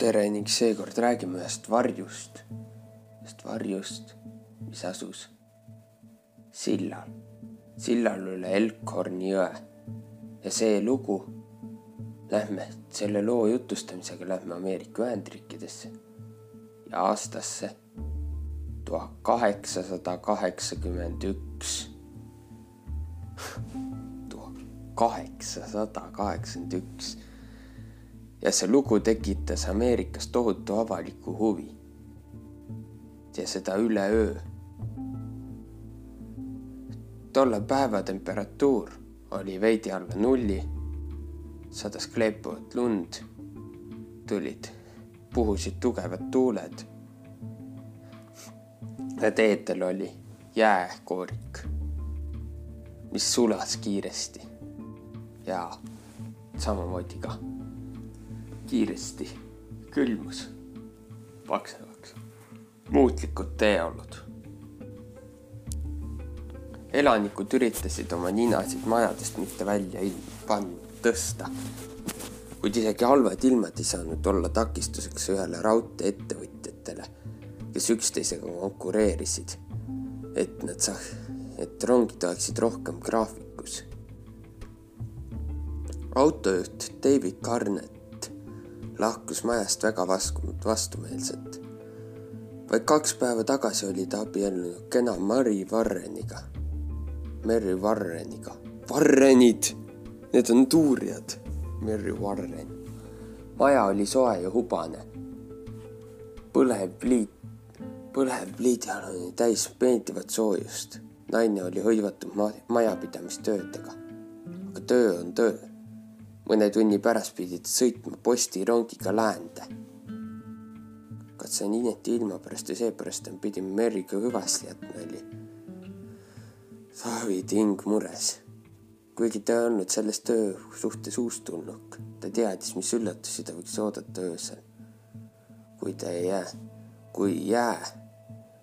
tere ning seekord räägime ühest varjust, ühest varjust, mis asus sillal, sillal üle Elkhorni jõe. ja see lugu, lähme selle loo jutustamisega lähme Ameerika Ühendriikidesse ja aastasse tuhat kaheksasada kaheksakümmend üks. tuhat kaheksasada kaheksakümmend üks ja see lugu tekitas Ameerikas tohutu avaliku huvi. ja seda üleöö. tolle päeva temperatuur oli veidi alla nulli, sadas kleepuvat lund, tulid, puhusid tugevad tuuled. ja teedel oli jääkoorik, mis sulas kiiresti ja samamoodi ka kiiresti külmus paksemaks. muutlikud teeolud. elanikud üritasid oma ninasid majadest mitte välja panna, tõsta. kuid isegi halvad ilmad ei saanud olla takistuseks ühele raudteeettevõtjatele, kes üksteisega konkureerisid, et nad saa-, et rongid oleksid rohkem graafikus. autojuht David Garnett lahkus majast väga vastu, vastumeelselt. vaid kaks päeva tagasi oli ta abiellunud kena Mari Warreniga. Mary Warreniga. Warrenid, need on tuurijad. Mary Warren. maja oli soe ja hubane. põlev pliit, põlev pliidihall oli täis meeldivat soojust. naine oli hõivatud ma majapidamistöödega. aga töö on töö mõne tunni pärast pidid sõitma postirongiga läände. on ineti ilma pärast või seepärast, pidime Merriga hüvasti jätma, oli Taavi Ting mures. kuigi ta ei olnud selles töö suhtes uustulnuk, ta teadis, mis üllatusi ta võiks oodata öösel. kui ta ei jää, kui jää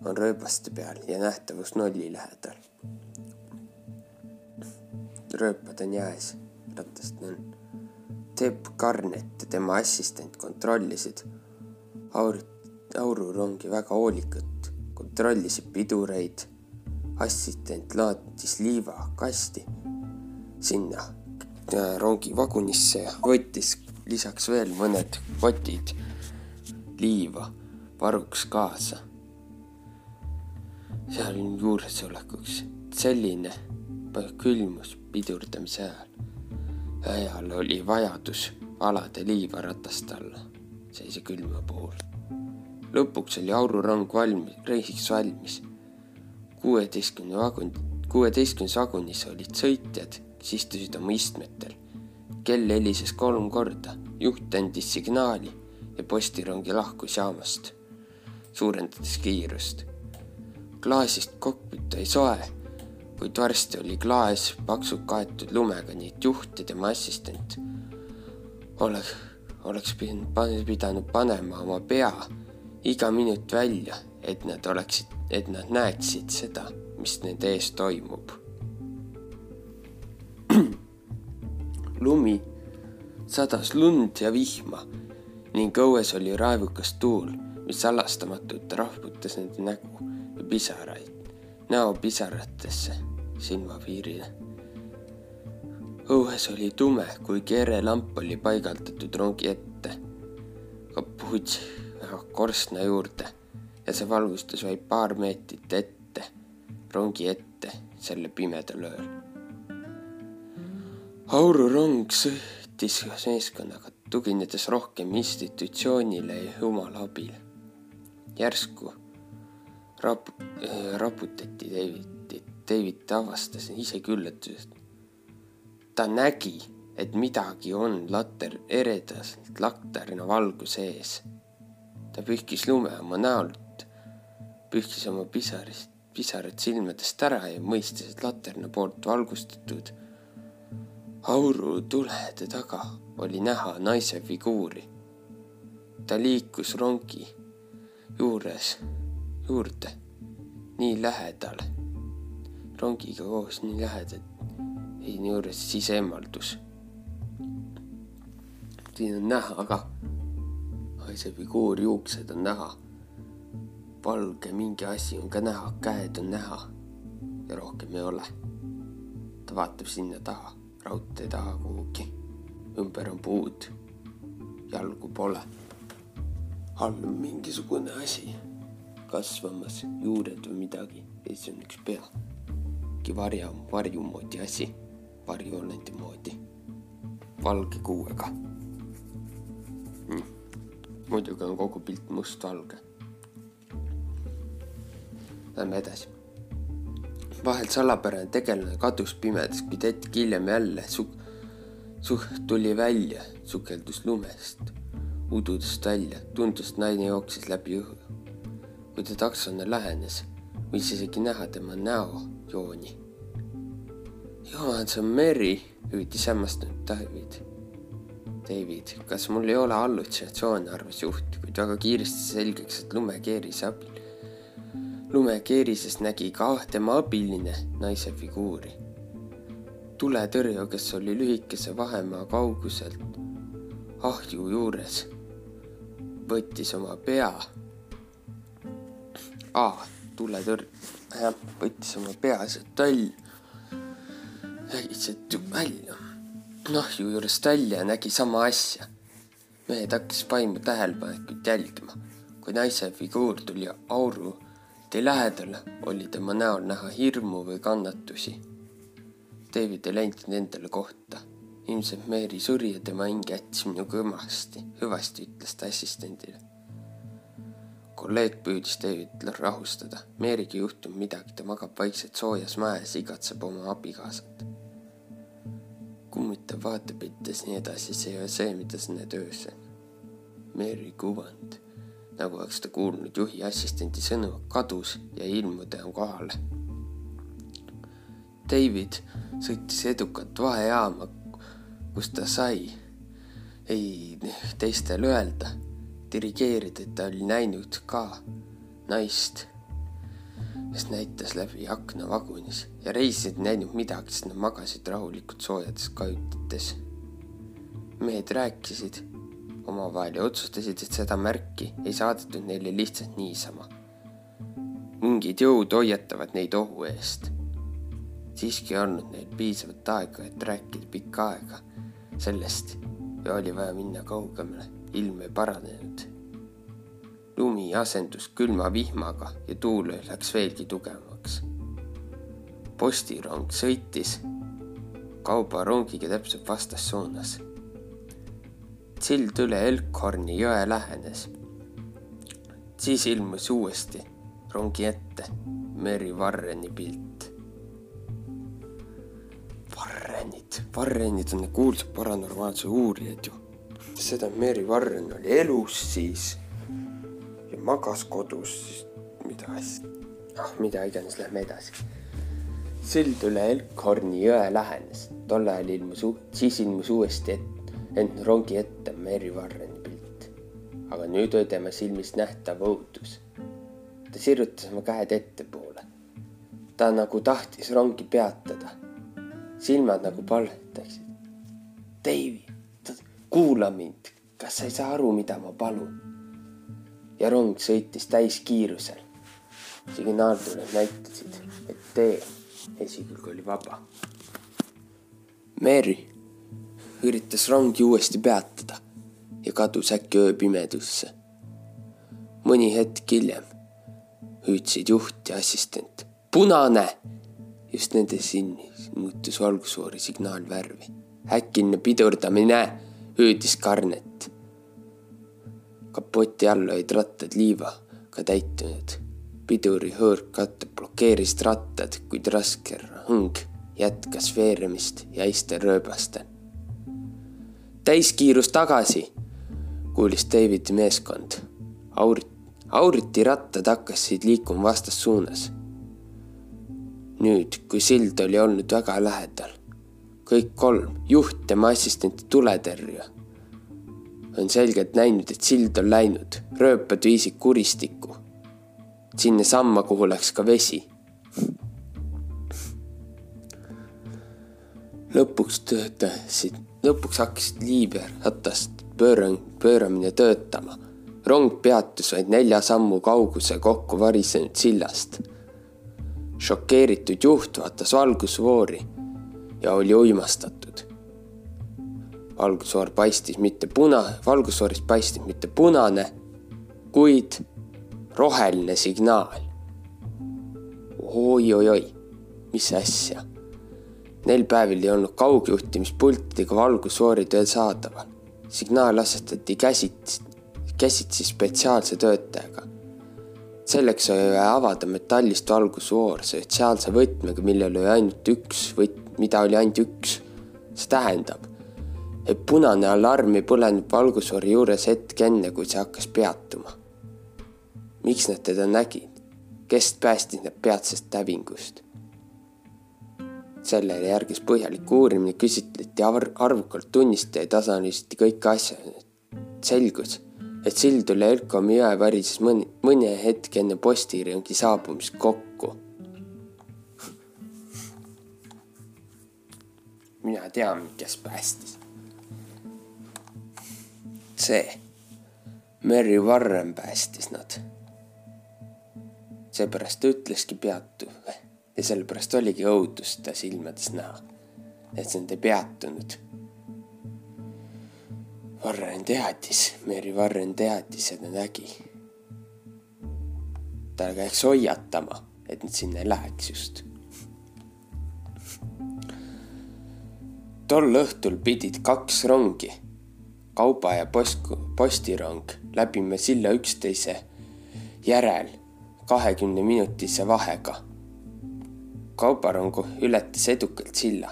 on rööbaste peal ja nähtavus nulli lähedal. rööpad on jääs, ratast nõnn Tepp Garnett ja tema assistent kontrollisid aur-, aururongi väga hoolikalt, kontrollisid pidureid. assistent laadis liiva kasti sinna rongi vagunisse ja võttis lisaks veel mõned potid liiva varuks kaasa. seal juuresolekuks selline külmus pidurdamise ajal ajal oli vajadus alade liiva ratast alla, sellise külma puhul. lõpuks oli aururong valmis, reisiks valmis. kuueteistkümne vagun, kuueteistkümnes vagunis olid sõitjad, kes istusid oma istmetel. kell helises kolm korda, juht andis signaali ja postirongi lahkus jaamast, suurendades kiirust. klaasist kokpit oli soe kuid varsti oli klaas paksult kaetud lumega, nii et juht ja tema assistent oleks, oleks pidanud panema oma pea iga minut välja, et nad oleksid, et nad näeksid seda, mis nende ees toimub. lumi sadas lund ja vihma ning õues oli raevukas tuul, mis salastamatult rahvutas nende nägu ja pisaraid näopisaratesse silmapiirile. õues oli tume, kui kerelamp oli paigaldatud rongi ette, kapuuts korstna juurde ja see valgustas vaid paar meetrit ette, rongi ette sellel pimedal ööl. aururong sõitis meeskonnaga, tuginedes rohkem institutsioonile ja jumala abile. järsku rap-, äh, raputati Davidit. David avastas isegi üllatusest. ta nägi, et midagi on later eredas lakterna valguse ees. ta pühkis lume oma näolt, pühkis oma pisarist, pisarad silmadest ära ja mõistis, et laterna poolt valgustatud aurutulede taga oli näha naise figuuri. ta liikus rongi juures juurde, nii lähedal, rongiga koos nii lähedal, ei juures siis eemaldus. siin on näha ka, naise figuur, juuksed on näha. valge mingi asi on ka näha, käed on näha ja rohkem ei ole. ta vaatab sinna taha, raudtee taha kuhugi. ümber on puud, jalgu pole. all on mingisugune asi kasvamas, juured või midagi ja siis on üks pea. mingi varja, varju moodi asi, varjuolendi moodi, valge kuuega mm.. muidugi on kogu pilt mustvalge. Lähme edasi. vahel salapärane tegelane kadus pimedas, kuid hetk hiljem jälle su-, suht tuli välja, sukeldus lumest, ududest välja, tundus, et naine jooksis läbi õhu kui ta taksona lähenes, võis isegi näha tema näojooni. jumal, see on Mary, hüüdis hämmastunud David. David, kas mul ei ole hallutsinatsioone, arvas juht, kuid väga kiiresti selgeks, et lumekeerise abil. lumekeerises nägi ka tema abiline naise figuuri. tuletõrje, kes oli lühikese vahemaa kauguselt ahju juures, võttis oma pea aa, tuletõrj, jah, võttis oma peaasjad välja. nägi sealt välja, noh ju juurest välja ja nägi sama asja. mehed hakkasid vaimu tähelepanekut jälgima. kui naise figuur tuli auru tee lähedale, oli tema näol näha hirmu või kannatusi. David ei läinud endale kohta. ilmselt Mary suri ja tema hing jättis minuga õmasti, hüvasti, ütles ta assistendile kolleeg püüdis Davidit rahustada. Meeriga ei juhtunud midagi, ta magab vaikselt soojas mäes, igatseb oma abikaasat. kummitav vaatepilt ja nii edasi, see ei ole see, mida sa näed öösel. Meeri kuvand, nagu oleks ta kuulnud juhi assistendi sõnu, kadus ja ei ilmu tema kohale. David sõitis edukalt vahejaama, kus ta sai ei teistele öelda dirigeerida, et ta oli näinud ka naist, kes näitas läbi akna vagunis ja reisijad ei näinud midagi, sest nad magasid rahulikult soojades kajutites. mehed rääkisid omavahel ja otsustasid, et seda märki ei saadetud neile lihtsalt niisama. mingid jõud hoiatavad neid ohu eest. siiski ei olnud neil piisavalt aega, et rääkida pikka aega sellest ja oli vaja minna kaugemale ilm ei paranenud. lumi asendus külma vihmaga ja tuul läks veelgi tugevamaks. postirong sõitis kaubarongiga täpselt vastassuunas. sild üle Elkhorni jõe lähenes. siis ilmus uuesti rongi ette Mary Warreni pilt. Warrenid, Warrenid on kuulsad paranormaalsuse uurijad ju seda Mary Warren oli elus siis ja magas kodus, mida asja, ah mida iganes, lähme edasi. sild üle Elkhorni jõe lähenes, tol ajal ilmus, siis ilmus uuesti et, ent rongi ette Mary Warreni pilt. aga nüüd oli tema silmis nähtav õudus. ta sirutas oma käed ettepoole. ta nagu tahtis rongi peatada. silmad nagu palvetaksid. Davy kuula mind, kas sa ei saa aru, mida ma palun? ja rong sõitis täiskiirusel. signaaltuuled näitasid, et tee esikülg oli vaba. Mary üritas rongi uuesti peatada ja kadus äkki ööpimedusse. mõni hetk hiljem hüüdsid juht ja assistent. punane! just nende silmis muutus valgusfoori signaalvärvi. äkiline pidurdamine hüüdis Garnet. kapoti all olid rattad liivaga täitunud. piduri hõõrkatte blokeerisid rattad, kuid raske hõng jätkas veeremist ja iste rööbastel. täiskiirus tagasi, kuulis Davidi meeskond. Aurit, Auriti rattad hakkasid liikuma vastassuunas. nüüd, kui sild oli olnud väga lähedal, kõik kolm, juht, tema assistent ja tuletõrje, on selgelt näinud, et sild on läinud, rööpad viisid kuristikku. sinnasamma, kuhu läks ka vesi. lõpuks töötasid, lõpuks hakkasid liiver ratast pööra, pööramine töötama. rong peatus vaid nelja sammu kauguse kokku varisenud sillast. šokeeritud juht vaatas valgusfoori ja oli uimastatud. valgusfoor paistis mitte puna, valgusfoorist paistis mitte punane, kuid roheline signaal oi-oi-oi, mis asja. Neil päevil ei olnud kaugjuhtimispultidega valgusfoorid veel saadaval. signaal asetati käsitsi, käsitsi spetsiaalse töötajaga. selleks oli vaja avada metallist valgusfoor spetsiaalse võtmega, millel oli ainult üks võt-, mida oli ainult üks. see tähendab, et punane alarm ei põlenud valgusfoori juures hetk enne, kui see hakkas peatuma. miks nad teda nägid? kes päästis need peatsest hävingust. sellele järgis põhjalik uurimine, küsitleti arvukalt tunnistajaid, analüüsiti kõiki asju. selgus, et sild üle Elkomi jõe varises mõni, mõni hetk enne postirongi saabumist kokku. Mina tean, kes päästis. see, Mary Warren päästis nad seepärast ta ütleski peatu ja sellepärast oligi õudust ta silmades näha, et see ei peatunud. Varren teadis, Mary Varren teadis ja ta nägi. ta käiks hoiatama, et nad sinna ei läheks just. Tol õhtul pidid kaks rongi, kauba ja post, postirong läbima silla üksteise järel kahekümne minutise vahega. kaubarong ületas edukalt silla.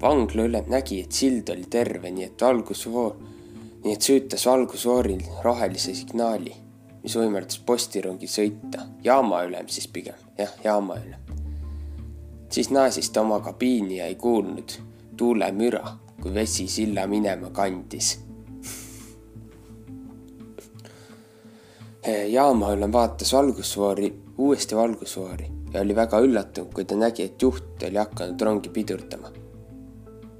vangla ülem nägi, et sild oli terve, nii et valgusfoor, nii et süütas valgusfooril rohelise signaali, mis võimaldas postirongi sõita. jaama ülem siis pigem, jah, jaama ülem. siis naasis ta oma kabiini ja ei kuulnud tuulemüra, kui vesi silla minema kandis jaamaülem vaatas valgusfoori, uuesti valgusfoori ja oli väga üllatunud, kui ta nägi, et juht oli hakanud rongi pidurdama.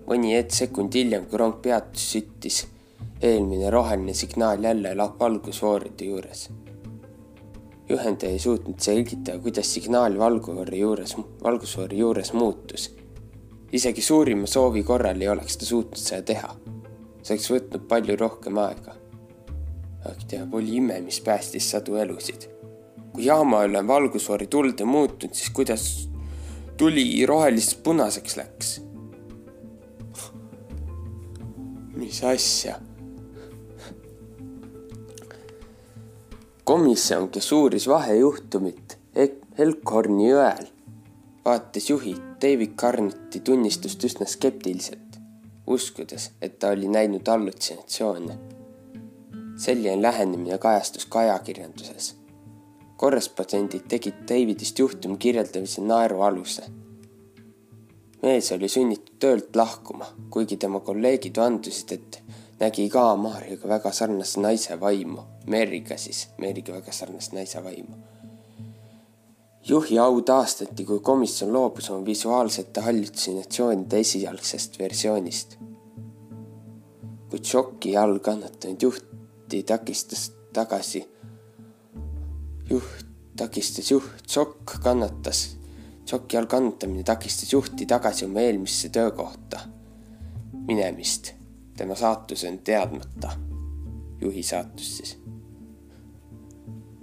mõni hetk sekund hiljem, kui rong peatus, süttis eelmine roheline signaal jälle valgusfooride juures. juhendaja ei suutnud selgitada, kuidas signaal valgusfoori juures, valgusfoori juures muutus. Isegi suurima soovi korral ei oleks ta suutnud seda teha. see oleks võtnud palju rohkem aega aga teab, oli ime, mis päästis sadu elusid. kui jaama üle valgusfoori tuld ei muutunud, siis kuidas tuli rohelisest punaseks läks? mis asja? komisjon, kes uuris vahejuhtumit Elkhorni jõel, vaatas juhi David Carneti tunnistust üsna skeptiliselt, uskudes, et ta oli näinud hallutsinatsioone selline lähenemine kajastus ka ajakirjanduses. korrespondendid tegid Davidist juhtumi kirjeldamise naerualuse. mees oli sunnitud töölt lahkuma, kuigi tema kolleegid vandusid, et nägi ka Maarjaga väga sarnase naise vaimu, Meriga siis, Meriga väga sarnase naise vaimu. Juhi au taastati, kui komisjon loobus oma visuaalsete hallutsinatsioonide esialgsest versioonist. kuid šoki all kannatanud juht juhti takistas tagasi. juht takistas juht, šokk kannatas, šoki all kannatamine takistas juhti tagasi oma eelmisse töökohta minemist. tema saatus on teadmata, juhi saatus siis.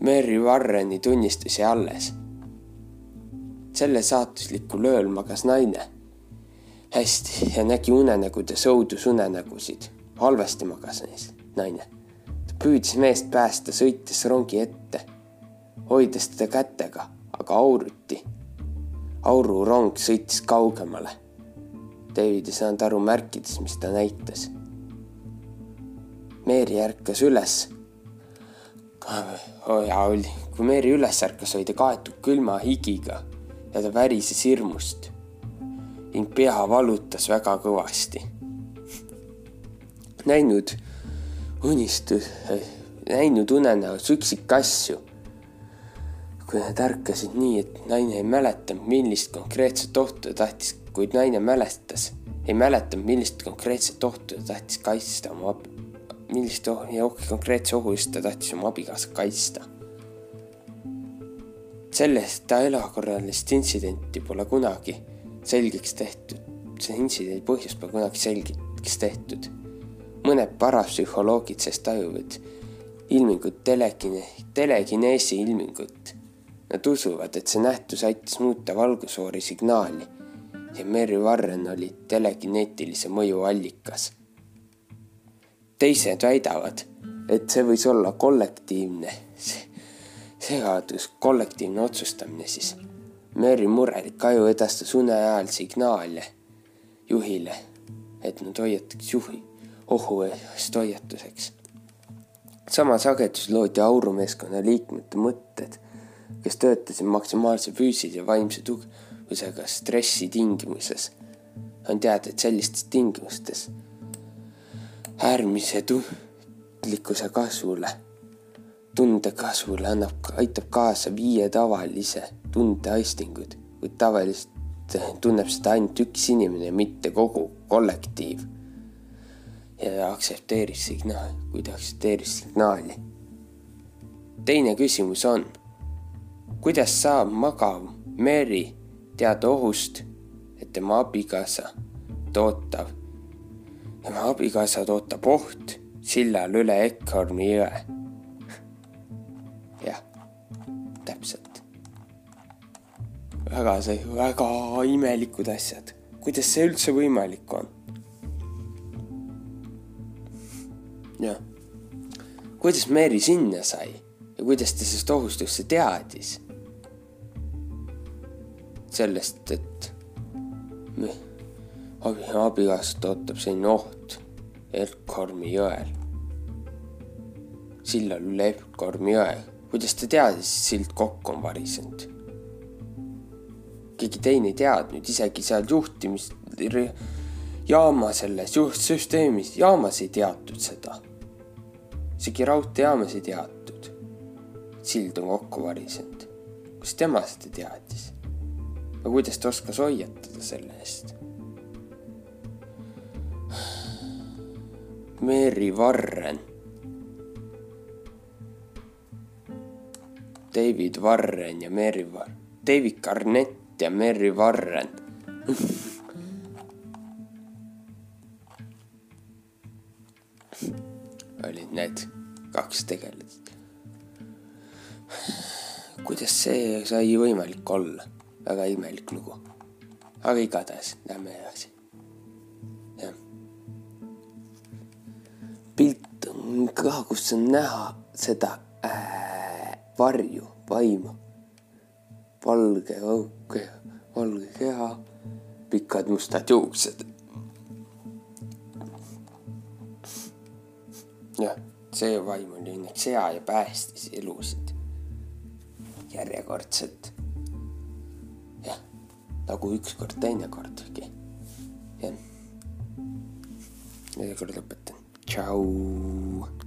Mary Warreni tunnistusi alles. Selle saatuslikul ööl magas naine hästi ja nägi unenägudes õudusunenägusid. halvasti magas neis naine püüdis meest päästa, sõites rongi ette, hoides teda kätega, aga auruti. aururong sõitis kaugemale. David ei saanud aru märkidest, mis ta näitas. Meeri ärkas üles. ja oli, kui Meeri üles ärkas, oli ta kaetud külma higiga ja ta värises hirmust ning pea valutas väga kõvasti. näinud unistus, näinud unenäos üksikasju. kui nad ärkasid nii, et naine ei mäletanud, millist konkreetset ohtu ta tahtis, kuid naine mäletas, ei mäletanud, millist konkreetset ohtu ta tahtis kaitsta oma, millist ohki konkreetse ohu eest ta tahtis oma abikaasat kaitsta. Sellest erakorralist intsidenti pole kunagi selgeks tehtud, see intsidendi põhjus pole kunagi selgeks tehtud. mõned parapsühholoogid sellest tajuvad ilmingut telekine, telekineesi ilmingut. Nad usuvad, et see nähtus aitas muuta valgusfoori signaali ja Mary Warren oli telekineetilise mõju allikas. teised väidavad, et see võis olla kollektiivne segadus, kollektiivne otsustamine siis. Mary murelik aju edastas une ajal signaale juhile, et nad hoiataks juhi ohu eest hoiatuseks sama sagedus loodi aurumeeskonna liikmete mõtted, kes töötasid maksimaalse füüsilise ja vaimse tugevusega stressi tingimuses. on teada, et sellistes tingimustes äärmise tundlikkuse kasvule, tunde kasvule annab, aitab kaasa viie tavalise tundeaistingud, kuid tavaliselt tunneb seda ainult üks inimene, mitte kogu kollektiiv ja aktsepteeris signaali, kui ta aktsepteeris signaali. teine küsimus on, kuidas saab magav Mary teada ohust, et tema abikaasa tootav, tema abikaasa tootab oht sillal üle Ekhorni jõe. Väga see, väga imelikud asjad, kuidas see üldse võimalik on jah. kuidas Mary sinna sai ja kuidas ta sellest ohust üldse teadis? sellest, et abi, abikaasat ootab selline oht Erkormi jõel, sillal üle Erkormi jõe. kuidas ta teadis, et sild kokku on varisenud? Keegi teine ei teadnud, isegi seal juhtimis, jaama selles juhtsüsteemis, jaamas ei teatud seda isegi raudteejaamas ei teatud. sild on kokku varisenud. kas tema seda teadis? no kuidas ta oskas hoiatada selle eest? Mary Warren. David Warren ja Mary Warren. David Garnett ja Mary Warren olid need kaks tegelast. kuidas see sai võimalik olla? väga imelik lugu. aga igatahes lähme edasi. jah. pilt on ka, kus on näha seda äh, varju, vaimu. Valge auk, valge keha, pikad mustad juuksed jah, see vaim oli õnneks hea ja päästis elusid järjekordselt. jah, nagu ükskord teinekordki. jah. ja seekord lõpetan. tšau.